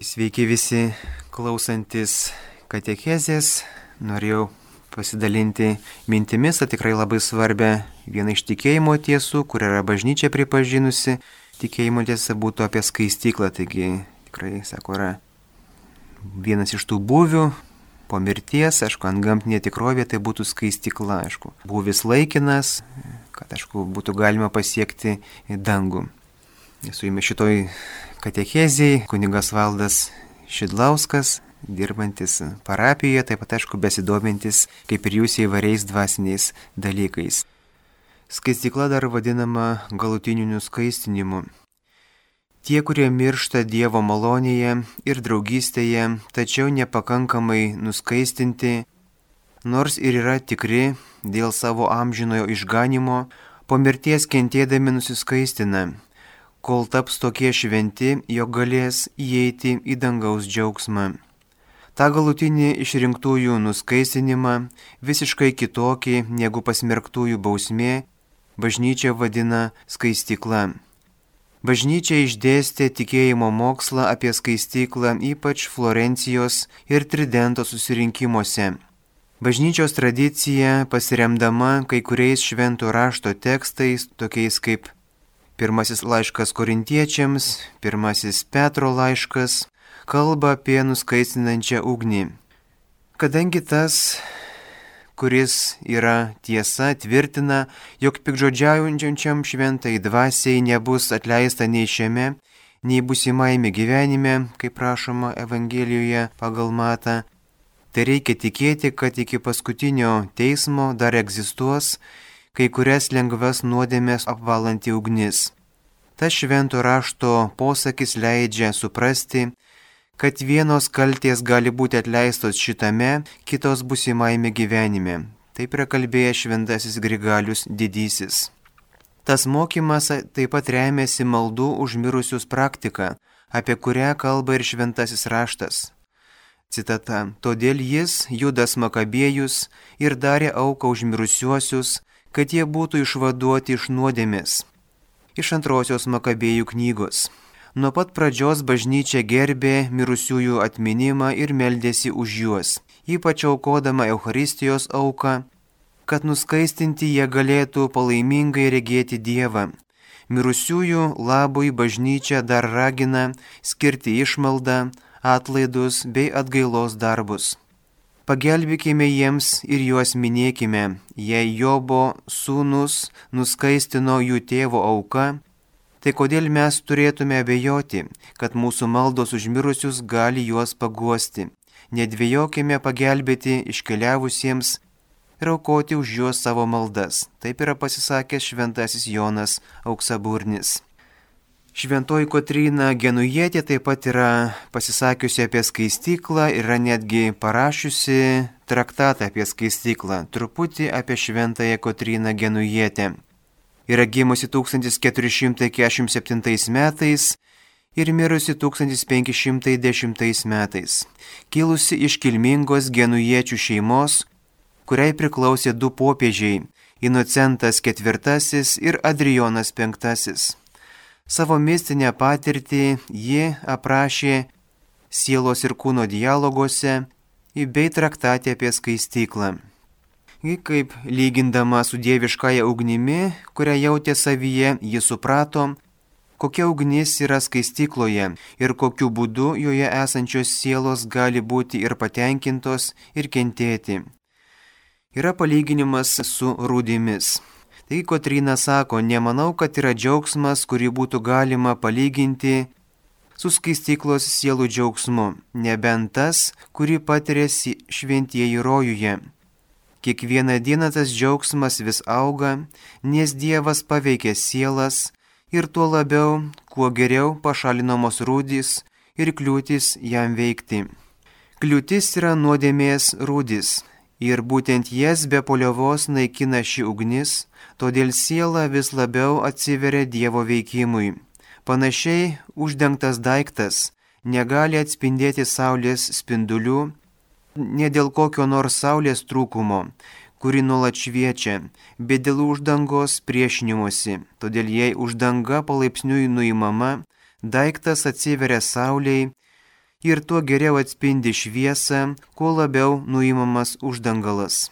Sveiki visi klausantis katechezės. Norėjau pasidalinti mintimis, o tikrai labai svarbia viena iš tikėjimo tiesų, kur yra bažnyčia pripažinusi. Tikėjimo tiesa būtų apie skaistyklą, taigi tikrai, sako, yra vienas iš tų būvių po mirties, aišku, ant gamtinė tikrovė tai būtų skaistykla, aišku. Būvis laikinas, kad, aišku, būtų galima pasiekti dangų. Esu jumis šitoj katechezijai, kunigas Valdas Šidlauskas, dirbantis parapijoje, taip pat aišku besidomintis kaip ir jūs įvairiais dvasiniais dalykais. Skaistikla dar vadinama galutiniu nuskaistinimu. Tie, kurie miršta Dievo malonėje ir draugystėje, tačiau nepakankamai nuskaistinti, nors ir yra tikri dėl savo amžinojo išganimo, po mirties kentėdami nusiskaistina kol taps tokie šventi, jog galės įeiti į dangaus džiaugsmą. Ta galutinį išrinktųjų nuskaisinimą, visiškai kitokį negu pasmerktųjų bausmė, bažnyčia vadina skaistikla. Bažnyčia išdėstė tikėjimo mokslą apie skaistiklą ypač Florencijos ir Tridento susirinkimuose. Bažnyčios tradicija, pasiremdama kai kuriais šventų rašto tekstais, tokiais kaip Pirmasis laiškas korintiečiams, pirmasis Petro laiškas kalba apie nuskaistinančią ugnį. Kadangi tas, kuris yra tiesa, tvirtina, jog pikžodžiaujančiam šventai dvasiai nebus atleista nei šiame, nei busimaime gyvenime, kaip prašoma Evangelijoje pagal matą, tai reikia tikėti, kad iki paskutinio teismo dar egzistuos kai kurias lengvas nuodėmės apvalanti ugnis. Tas švento rašto posakis leidžia suprasti, kad vienos kalties gali būti atleistos šitame, kitos busimaime gyvenime. Taip yra kalbėjęs šventasis Grigalius didysis. Tas mokymas taip pat remiasi maldų užmirusius praktika, apie kurią kalba ir šventasis raštas. Citata. Todėl jis, Judas Makabėjus, ir darė auką užmirusiuosius, kad jie būtų išvaduoti iš nuodėmės. Iš antrosios Makabėjų knygos. Nuo pat pradžios bažnyčia gerbė mirusiųjų atminimą ir meldėsi už juos, ypač aukodama Euharistijos auką, kad nuskaistinti jie galėtų palaimingai regėti Dievą. Mirusiųjų labui bažnyčia dar ragina skirti išmaldą, atlaidus bei atgailos darbus. Pagelbėkime jiems ir juos minėkime, jei Jobo sūnus nuskaistino jų tėvo auka, tai kodėl mes turėtume abejoti, kad mūsų maldos užmirusius gali juos paguosti. Nedvėjokime pagelbėti iškeliavusiems ir aukoti už juos savo maldas. Taip yra pasisakęs šventasis Jonas Auksaburnis. Šventoji Kotryna Genujėtė taip pat yra pasisakiusi apie skaistyklą yra netgi parašiusi traktatą apie skaistyklą, truputį apie Šventąją Kotryną Genujėtę. Yra gimusi 1447 metais ir mirusi 1510 metais, kilusi iš kilmingos genujiečių šeimos, kuriai priklausė du popiežiai - Inocentas IV ir Adrijonas V. Savo mistinę patirtį ji aprašė sielos ir kūno dialoguose bei traktate apie skaistyklą. Ji kaip lygindama su dieviškąja ugnimi, kurią jautė savyje, ji suprato, kokia ugnis yra skaistykloje ir kokiu būdu joje esančios sielos gali būti ir patenkintos, ir kentėti. Yra palyginimas su rūdimis. Tai Kotrina sako, nemanau, kad yra džiaugsmas, kurį būtų galima palyginti su skaistyklos sielų džiaugsmu, nebent tas, kurį patiria šventieji rojuje. Kiekvieną dieną tas džiaugsmas vis auga, nes Dievas paveikia sielas ir tuo labiau, kuo geriau pašalinamos rūdys ir kliūtis jam veikti. Kliūtis yra nuodėmės rūdis ir būtent jas be poliovos naikina ši ugnis, todėl siela vis labiau atsiveria Dievo veikimui. Panašiai uždengtas daiktas negali atspindėti saulės spindulių, ne dėl kokio nors saulės trūkumo, kuri nuolat šviečia, bet dėl uždangos priešinimuose. Todėl jei uždanga palaipsniui nuimama, daiktas atsiveria sauliai ir tuo geriau atspindi šviesą, kuo labiau nuimamas uždangalas.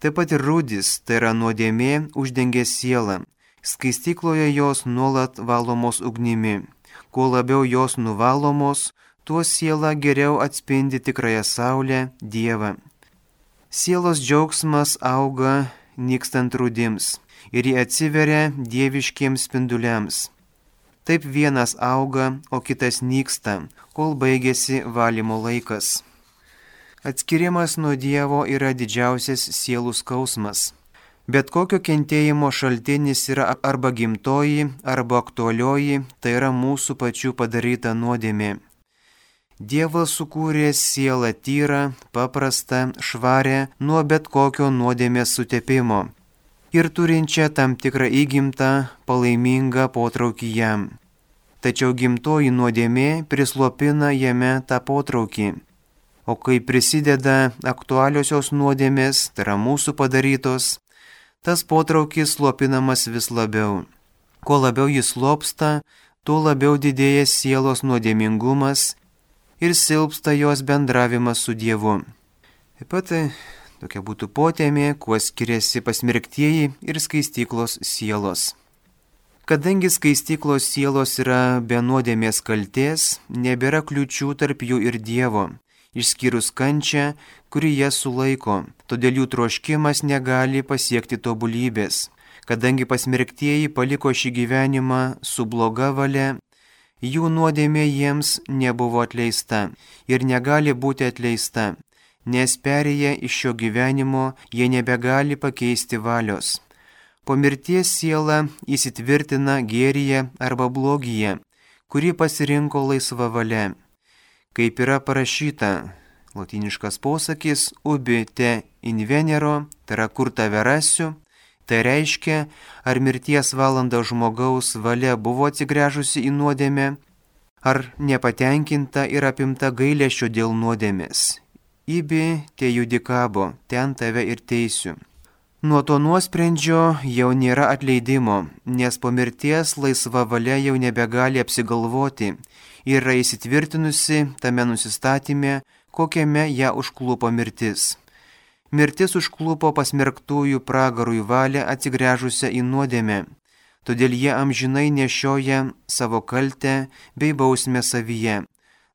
Taip pat ir rūdis, tai yra nuodėmė, uždengia sielą. Skaistykloje jos nuolat valomos ugnimi. Kuo labiau jos nuvalomos, tuo siela geriau atspindi tikrąją saulę, Dievą. Sielos džiaugsmas auga nykstant rūdims ir jie atsiveria dieviškiems spinduliams. Taip vienas auga, o kitas nyksta, kol baigėsi valymo laikas. Atskirimas nuo Dievo yra didžiausias sielų skausmas. Bet kokio kentėjimo šaltinis yra arba gimtoji, arba aktualioji, tai yra mūsų pačių padaryta nuodėmė. Dievas sukūrė sielą tyrą, paprastą, švarę nuo bet kokio nuodėmės sutepimo ir turinčią tam tikrą įgimtą, palaimingą potraukį jam. Tačiau gimtoji nuodėmė prislopina jame tą potraukį o kai prisideda aktualiosios nuodėmės, tai yra mūsų padarytos, tas potraukis slopinamas vis labiau. Kuo labiau jis lopsta, tuo labiau didėja sielos nuodėmingumas ir silpsta jos bendravimas su Dievu. Taip pat tokia būtų potėmė, kuo skiriasi pasmirktieji ir skaistyklos sielos. Kadangi skaistyklos sielos yra be nuodėmės kalties, nebėra kliučių tarp jų ir Dievo išskyrus kančią, kuri jas sulaiko, todėl jų troškimas negali pasiekti tobulybės. Kadangi pasmerktieji paliko šį gyvenimą su bloga valia, jų nuodėmė jiems nebuvo atleista ir negali būti atleista, nes perėję iš šio gyvenimo jie nebegali pakeisti valios. Po mirties siela įsitvirtina gėryje arba blogyje, kurį pasirinko laisva valia. Kaip yra parašyta, latiniškas posakis ubi te invenero, tai yra kur tave rasiu, tai reiškia, ar mirties valanda žmogaus valia buvo atsigręžusi į nuodėmę, ar nepatenkinta ir apimta gailėšio dėl nuodėmės. Ibi te judikabo, ten tave ir teisiu. Nuo to nuosprendžio jau nėra atleidimo, nes po mirties laisva valia jau nebegali apsigalvoti yra įsitvirtinusi tame nusistatymė, kokiame ją užklupo mirtis. Mirtis užklupo pasmerktųjų pragarui valią atsigręžusią į nuodėmę, todėl jie amžinai nešioja savo kaltę bei bausmę savyje,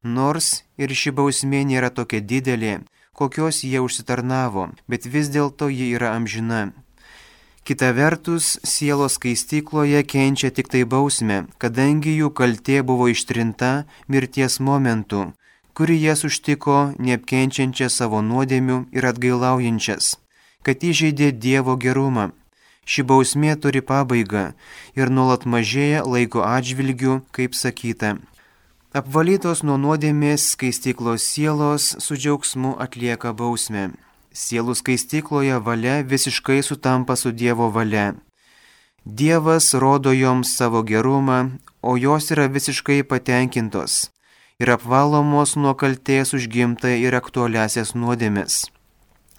nors ir ši bausmė nėra tokia didelė, kokios jie užsitarnavo, bet vis dėlto ji yra amžina. Kita vertus, sielos skaistykloje kenčia tik tai bausmė, kadangi jų kaltė buvo ištrinta mirties momentu, kuri jas užtiko neapkenčiančią savo nuodėmių ir atgailaujančias, kad įžeidė Dievo gerumą. Ši bausmė turi pabaigą ir nuolat mažėja laiko atžvilgių, kaip sakyta. Apvalytos nuo nuodėmės skaistyklos sielos su džiaugsmu atlieka bausmę sielų skaistykloje valia visiškai sutampa su Dievo valia. Dievas rodo joms savo gerumą, o jos yra visiškai patenkintos ir apvalomos nuo kalties užgimtai ir aktualiasias nuodėmis.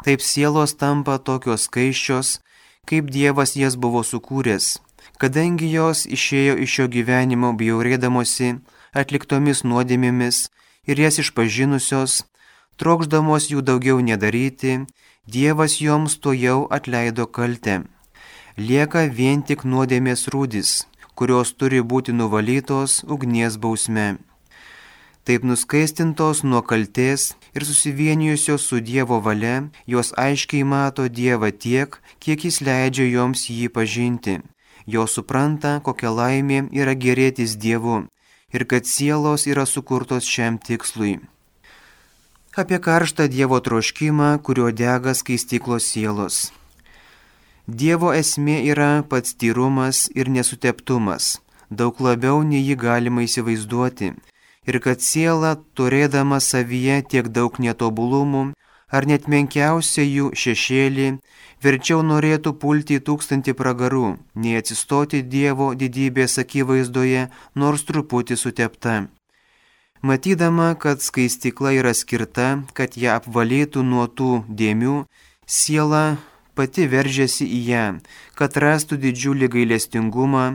Taip sielos tampa tokios skaiščios, kaip Dievas jas buvo sukūręs, kadangi jos išėjo iš šio gyvenimo bjaurėdamosi atliktomis nuodėmėmis ir jas išpažinusios, trokšdamos jų daugiau nedaryti, Dievas joms to jau atleido kaltę. Lieka vien tik nuodėmės rūdis, kurios turi būti nuvalytos ugnies bausme. Taip nuskaistintos nuo kalties ir susivienijusios su Dievo valia, jos aiškiai mato Dievą tiek, kiek jis leidžia joms jį pažinti. Jos supranta, kokia laimė yra gerėtis Dievu ir kad sielos yra sukurtos šiam tikslui apie karštą Dievo troškimą, kurio dega skaistyklos sielos. Dievo esmė yra pats tyrumas ir nesuteptumas, daug labiau nei jį galima įsivaizduoti, ir kad siela, turėdama savyje tiek daug netobulumų, ar net menkiausia jų šešėlį, verčiau norėtų pulti į tūkstantį pragarų, nei atsistoti Dievo didybės akivaizdoje, nors truputį sutepta. Matydama, kad skaistikla yra skirta, kad ją apvalytų nuo tų dėmių, siela pati veržiasi į ją, kad rastų didžiulį gailestingumą,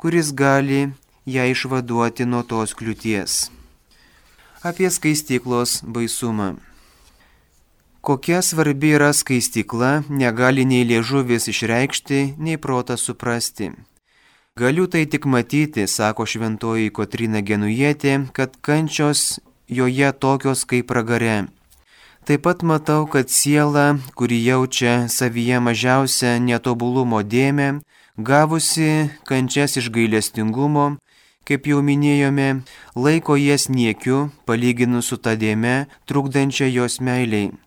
kuris gali ją išvaduoti nuo tos kliūties. apie skaistyklos baisumą. Kokia svarbi yra skaistykla, negali nei liežuvis išreikšti, nei protas suprasti. Galiu tai tik matyti, sako šventoji Kotrina Genujėtė, kad kančios joje tokios kaip pragare. Taip pat matau, kad siela, kuri jaučia savyje mažiausią netobulumo dėmę, gavusi kančias iš gailestingumo, kaip jau minėjome, laiko jas niekiu, palyginus su ta dėme, trukdančia jos meiliai.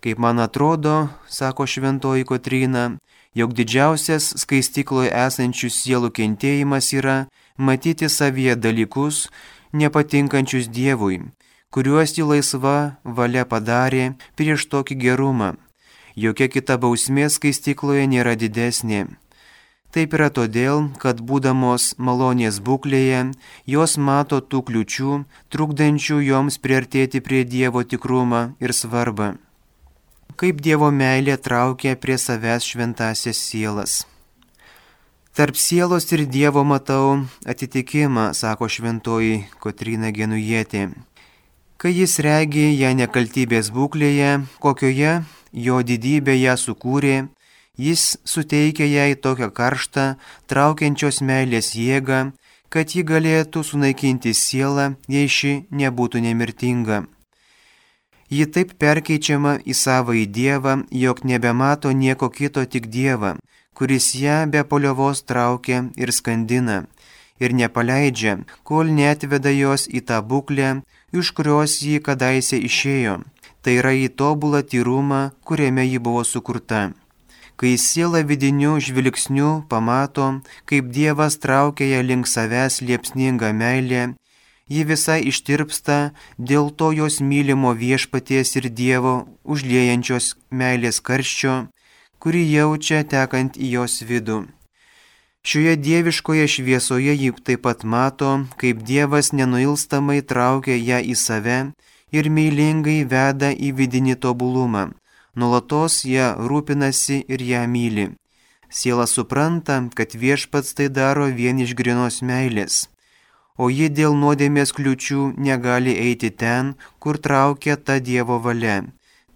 Kaip man atrodo, sako šventoji Kotrina, jog didžiausias skaistikloje esančių sielų kentėjimas yra matyti savyje dalykus, nepatinkančius Dievui, kuriuos ji laisva valia padarė prieš tokį gerumą. Jokia kita bausmė skaistikloje nėra didesnė. Taip yra todėl, kad būdamos malonės būklėje, jos mato tų kliučių, trukdančių joms priartėti prie Dievo tikrumą ir svarbą. Kaip Dievo meilė traukia prie savęs šventasias sielas. Tarp sielos ir Dievo matau atitikimą, sako šventoji Kotrina Genujėtė. Kai jis regi ją nekaltybės būklėje, kokioje jo didybė ją sukūrė, Jis suteikia jai tokią karštą, traukiančios meilės jėgą, kad ji galėtų sunaikinti sielą, jei ši nebūtų nemirtinga. Ji taip perkeičiama į savo į Dievą, jog nebemato nieko kito tik Dievą, kuris ją be poliovos traukia ir skandina, ir nepaleidžia, kol netveda jos į tą būklę, iš kurios ji kadaise išėjo, tai yra į tobulą tyrumą, kuriame ji buvo sukurta. Kai siela vidiniu žvilgsniu pamato, kaip Dievas traukia ją link savęs liepsninga meilė, ji visai ištirpsta dėl to jos mylimo viešpaties ir Dievo užliejančios meilės karščio, kurį jaučia tekant į jos vidų. Šioje dieviškoje šviesoje ji taip pat mato, kaip Dievas nenuilstamai traukia ją į save ir meilingai veda į vidinį tobulumą Nulatos jie rūpinasi ir ją myli. Siela supranta, kad viešpats tai daro vien iš grinos meilės, o ji dėl nuodėmės kliučių negali eiti ten, kur traukia ta Dievo valia.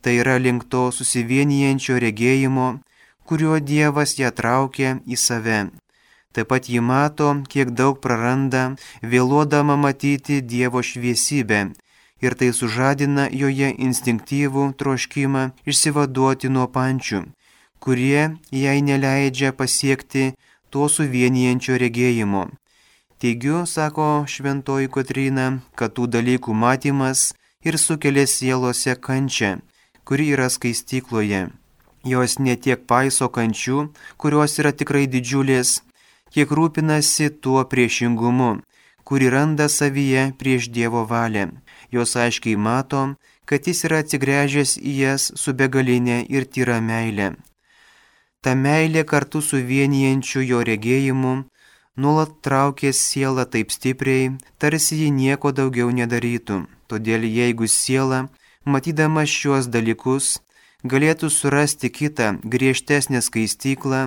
Tai yra link to susivienijančio regėjimo, kuriuo Dievas ją traukia į save. Taip pat ji mato, kiek daug praranda, vėluodama matyti Dievo šviesybę ir tai sužadina joje instinktyvų troškimą išsivaduoti nuo pančių, kurie jai neleidžia pasiekti to suvienijančio regėjimo. Teigiu, sako šventoji Kotrina, kad tų dalykų matymas ir sukelia sielose kančią, kuri yra skaistykloje. Jos netiek paiso kančių, kurios yra tikrai didžiulės, kiek rūpinasi tuo priešingumu, kuri randa savyje prieš Dievo valią jos aiškiai mato, kad jis yra atsigręžęs į jas su begalinė ir tyra meilė. Ta meilė kartu su vienijančiu jo regėjimu nuolat traukė sielą taip stipriai, tarsi ji nieko daugiau nedarytų. Todėl jeigu siela, matydama šiuos dalykus, galėtų surasti kitą griežtesnę skaistyklą,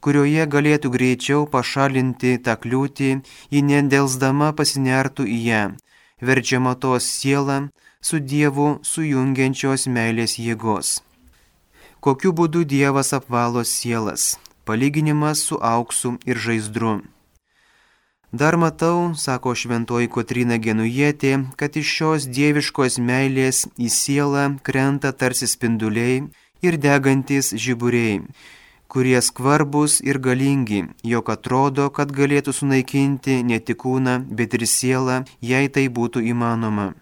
kurioje galėtų greičiau pašalinti tą kliūtį, ji nedelsdama pasinertų į ją verčiama tos sielą su Dievu sujungiančios meilės jėgos. Kokiu būdu Dievas apvalo sielas? Palyginimas su auksu ir žaizdru. Dar matau, sako šventoji Kotrina Genujėtė, kad iš šios dieviškos meilės į sielą krenta tarsi spinduliai ir degantis žiburiai, kurie skvarbus ir galingi, jog atrodo, kad galėtų sunaikinti ne tik kūną, bet ir sielą, jei tai būtų įmanoma.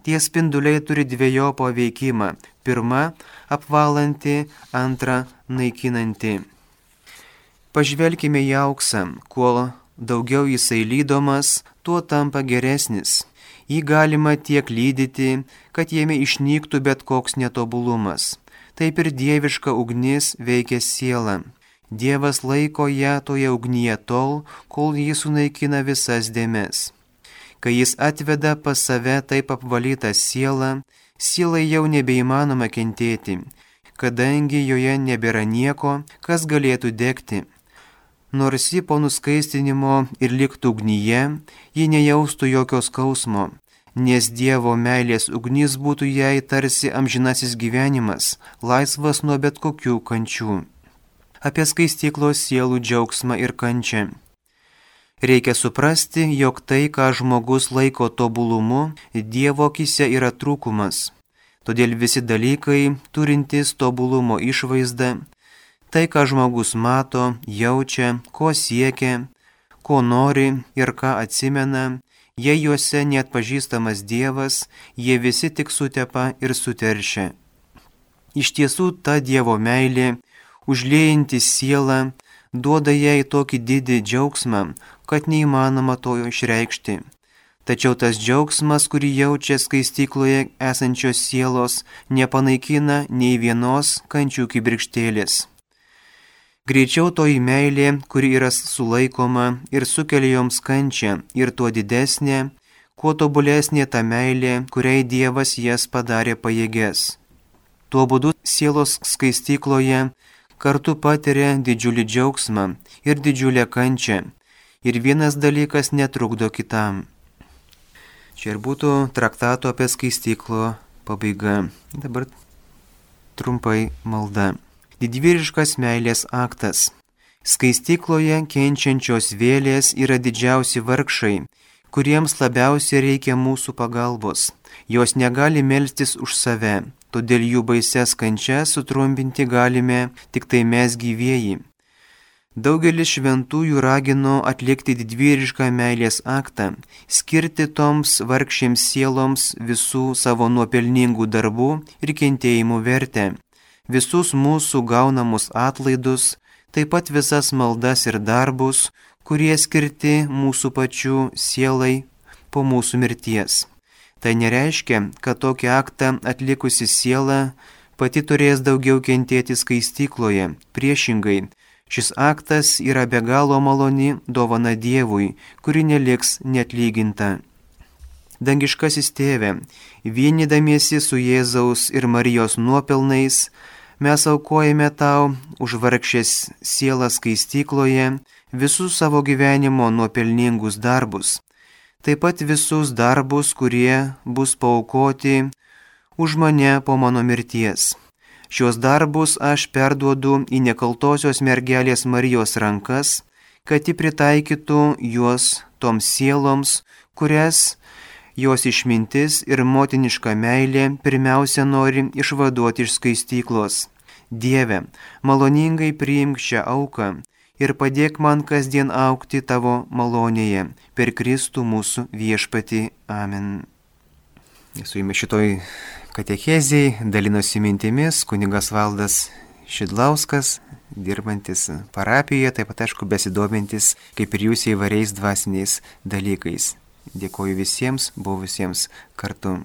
Tie spinduliai turi dviejopą veikimą. Pirma - apvalanti, antra - naikinanti. Pažvelkime į auksą, kuo daugiau jisai lydomas, tuo tampa geresnis. Jį galima tiek lydyti, kad jame išnyktų bet koks netobulumas taip ir dieviška ugnis veikia sielą. Dievas laiko ją toje ugnyje tol, kol jį sunaikina visas dėmes. Kai jis atveda pas save taip apvalytą sielą, sielai jau nebeįmanoma kentėti, kadangi joje nebėra nieko, kas galėtų degti. Nors ji po nuskaistinimo ir liktų ugnyje, ji nejaustų jokio skausmo, nes Dievo meilės ugnis būtų jai tarsi amžinasis gyvenimas, laisvas nuo bet kokių kančių. Apie skaistyklos sielų džiaugsmą ir kančią. Reikia suprasti, jog tai, ką žmogus laiko tobulumu, Dievo akise yra trūkumas. Todėl visi dalykai, turintys tobulumo išvaizdą, tai, ką žmogus mato, jaučia, ko siekia, ko nori ir ką atsimena, jei juose net pažįstamas Dievas, jie visi tik sutepa ir suteršia. Iš tiesų ta Dievo meilė, užliejanti sielą, duoda jai tokį didį džiaugsmą, kad neįmanoma to išreikšti. Tačiau tas džiaugsmas, kurį jaučia skaistykloje esančios sielos, nepanaikina nei vienos kančių kibirkštėlės. Greičiau toji meilė, kuri yra sulaikoma ir sukelia joms kančią, ir tuo didesnė, kuo tobulesnė ta meilė, kuriai Dievas jas padarė pajėgės. Tuo būdu sielos skaistykloje kartu patiria didžiulį džiaugsmą ir didžiulę kančią, ir vienas dalykas netrukdo kitam. Čia ir būtų traktato apie skaistyklo pabaiga. Dabar trumpai malda didvyriškas meilės aktas. Skaistykloje kenčiančios vėlės yra didžiausi vargšai, kuriems labiausiai reikia mūsų pagalbos. Jos negali melstis už save, todėl jų baises kančias sutrumpinti galime tik tai mes gyvėjai. Daugelis šventųjų ragino atlikti didvyrišką meilės aktą, skirti toms vargšėms sieloms visų savo nuopelningų darbų ir kentėjimų vertę visus mūsų gaunamus atlaidus, taip pat visas maldas ir darbus, kurie skirti mūsų pačių sielai po mūsų mirties. Tai nereiškia, kad tokį aktą atlikusi siela pati turės daugiau kentėti skaistykloje. Priešingai, šis aktas yra be galo maloni dovana Dievui, kuri neliks netlyginta. Dangiškasis tėve, vienydamiesi su Jėzaus ir Marijos nuopelnais, mes aukojame tau už vargšės sielas skaistykloje visus savo gyvenimo nuopelningus darbus, taip pat visus darbus, kurie bus paukoti už mane po mano mirties. Šios darbus aš perduodu į nekaltosios mergelės Marijos rankas, kad ji pritaikytų juos toms sieloms, kurias jos išmintis ir motiniška meilė pirmiausia nori išvaduoti iš skaistyklos. Dieve, maloningai priimk šią auką ir padėk man kasdien aukti tavo malonėje per Kristų mūsų viešpati. Amen. Su jumis šitoj katechezijai dalinosi mintimis kunigas Valdas Šidlauskas, dirbantis parapijoje, taip pat aišku besidomintis kaip ir jūs įvairiais dvasiniais dalykais. Dėkoju visiems buvusiems kartu.